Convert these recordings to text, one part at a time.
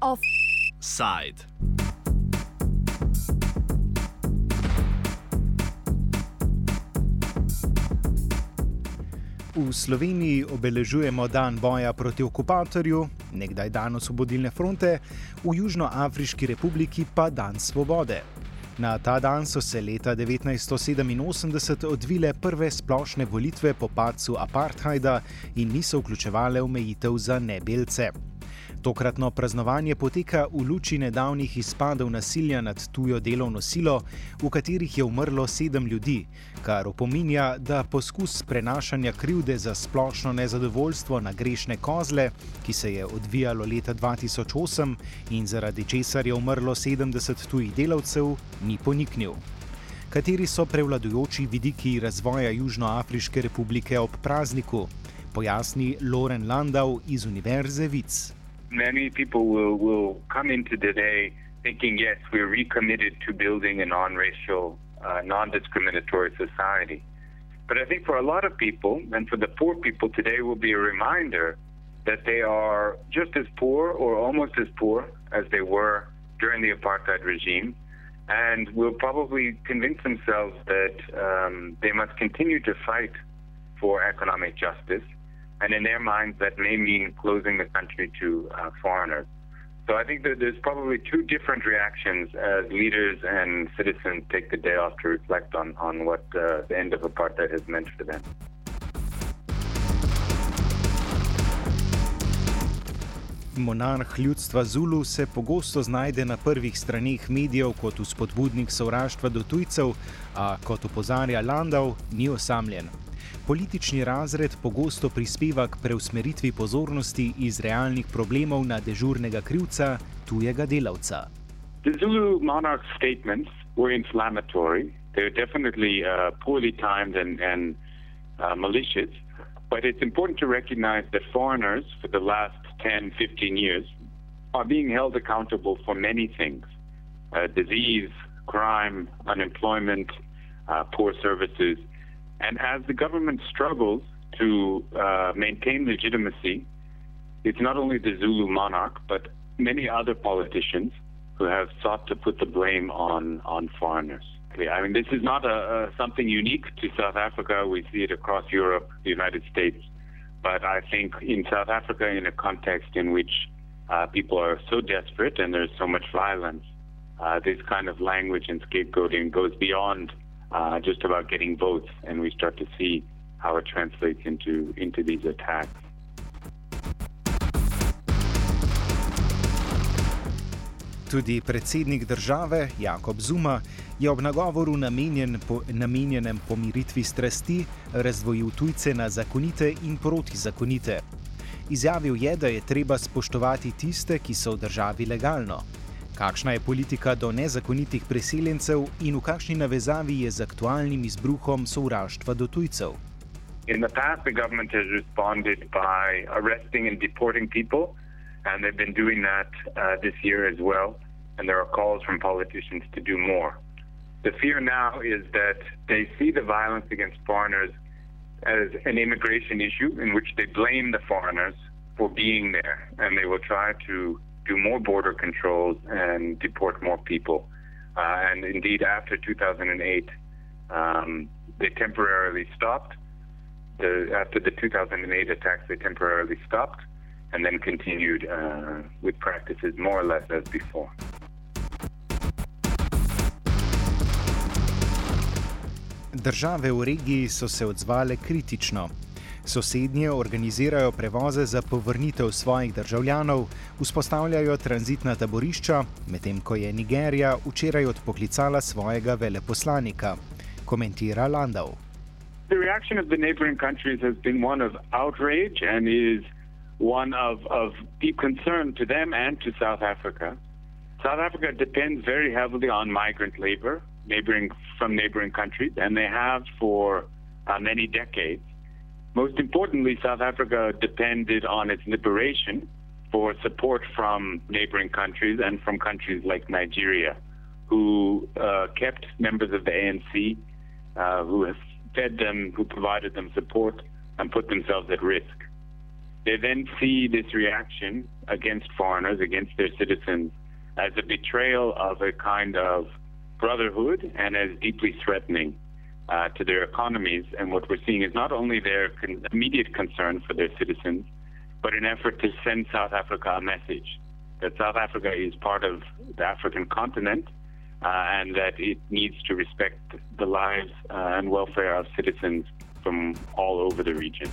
Offside. V Sloveniji obeležujemo dan boja proti okupatorju, nekdaj dan osvobodilne fronte, v Južnoafriški republiki pa dan svobode. Na ta dan so se leta 1987 odvile prve splošne volitve po padcu apartheida in niso vključevale omejitev za nebelce. Tokratno praznovanje poteka v luči nedavnih izpadov nasilja nad tujo delovno silo, v katerih je umrlo sedem ljudi, kar opominja, da poskus prenašanja krivde za splošno nezadovoljstvo na grešne kozle, ki se je odvijalo leta 2008 in zaradi česar je umrlo 70 tujih delavcev, ni poniknil. Kateri so prevladujoči vidiki razvoja Južnoafriške republike ob prazniku? Pojasni Loren Landau iz Univerze Vic. Many people will, will come into today thinking, yes, we're recommitted to building a non racial, uh, non discriminatory society. But I think for a lot of people, and for the poor people today, will be a reminder that they are just as poor or almost as poor as they were during the apartheid regime, and will probably convince themselves that um, they must continue to fight for economic justice and in their minds, that may mean closing the country to uh, foreigners. So I think that there's probably two different reactions as leaders and citizens take the day off to reflect on, on what uh, the end of apartheid has meant for them. Monarh ljudstva Zulu se pogosto znajde na prvih straneh medijev kot vzpodbudnik sovraštva do tujcev, a kot opozarja Landau, ni osamljen. Politični razred pogosto prispeva k preusmeritvi pozornosti iz realnih problemov na dežurnega krivca, tujega delavca. The Zulu monarch statements were inflammatory. They're definitely uh, poorly timed and, and uh, malicious. But it's important to recognize that foreigners, for the last 10, 15 years, are being held accountable for many things uh, disease, crime, unemployment, uh, poor services. And as the government struggles to uh, maintain legitimacy, it's not only the Zulu monarch, but many other politicians who have sought to put the blame on, on foreigners. I mean, this is not a, a, something unique to South Africa. We see it across Europe, the United States. But I think in South Africa, in a context in which uh, people are so desperate and there's so much violence, uh, this kind of language and scapegoating goes beyond uh, just about getting votes, and we start to see how it translates into into these attacks. Tudi predsednik države Jakob Zuma je ob nagovoru namenjen po, namenjenem pomiritvi strasti razdvojil tujce na zakonite in protizakonite. Izjavil je, da je treba spoštovati tiste, ki so v državi legalno, Kakšna je politika do nezakonitih preseljencev in v kakšni navezavi je z aktualnim izbruhom sovraštva do tujcev? In the past, the government has responded by arresting and deporting people, and they've been doing that uh, this year as well. And there are calls from politicians to do more. The fear now is that they see the violence against foreigners as an immigration issue in which they blame the foreigners for being there, and they will try to do more border controls and deport more people. Uh, and indeed, after 2008, um, they temporarily stopped. The, after the 2008 attacks, they temporarily stopped and then continued uh, with practices more or less as before. Države v regiji so se odzvale kritično. Sosednje organizirajo prevoze za povrnitev svojih državljanov, vzpostavljajo tranzitna taborišča, medtem ko je Nigerija včeraj odpoklicala svojega veleposlanika, komentira Landau. The reaction of the neighboring countries has been one of outrage and is one of, of deep concern to them and to South Africa. South Africa depends very heavily on migrant labor neighboring, from neighboring countries, and they have for uh, many decades. Most importantly, South Africa depended on its liberation for support from neighboring countries and from countries like Nigeria, who uh, kept members of the ANC uh, who have fed them, who provided them support, and put themselves at risk. They then see this reaction against foreigners, against their citizens, as a betrayal of a kind of brotherhood and as deeply threatening uh, to their economies. And what we're seeing is not only their con- immediate concern for their citizens, but an effort to send South Africa a message that South Africa is part of the African continent uh, and that it needs to respect the lives uh, and welfare of citizens from all over the region.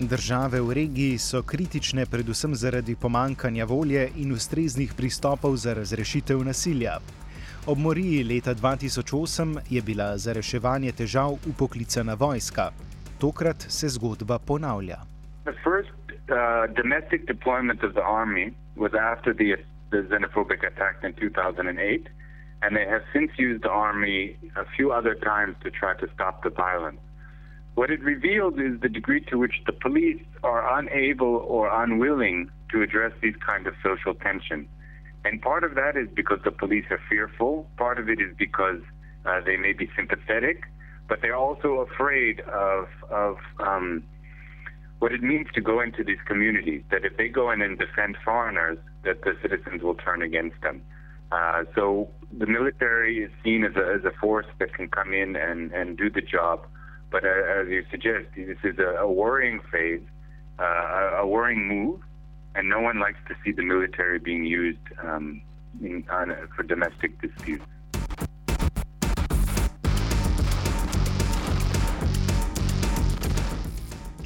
Države v regiji so kritične predvsem zaradi pomankanja volje in ustreznih pristopov za razrešitev nasilja. Ob moriji leta 2008 je bila za reševanje težav upoklicana vojska. Tokrat se zgodba ponavlja. The first uh, domestic deployment of the army was after the, the xenophobic attack in 2008, and they have since used the army a few other times to try to stop the violence. What it reveals is the degree to which the police are unable or unwilling to address these kind of social tensions. And part of that is because the police are fearful. Part of it is because uh, they may be sympathetic, but they're also afraid of of um, what it means to go into these communities. That if they go in and defend foreigners, that the citizens will turn against them. Uh, so the military is seen as a, as a force that can come in and, and do the job. But uh, as you suggest, this is a, a worrying phase, uh, a worrying move, and no one likes to see the military being used um, in, on, for domestic disputes.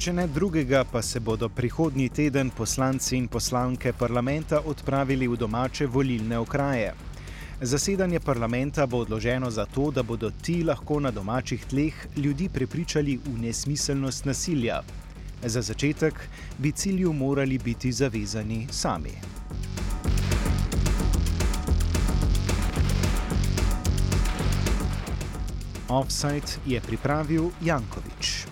Če ne drugega, pa se bodo prihodnji teden poslanci in poslanke parlamenta odpravili v domače volilne okraje. Zasedanje parlamenta bo odloženo zato, da bodo ti lahko na domačih tleh ljudi prepričali v nesmiselnost nasilja. Za začetek bi cilju morali biti zavezani sami. Offside je pripravil Jankovič.